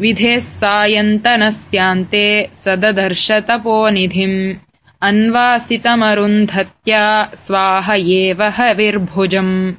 विधेः सायन्तनस्यान्ते सददर्शतपोनिधिम्। अन्वासितमरुन्धत्या स्वाह एव हविर्भुजम्।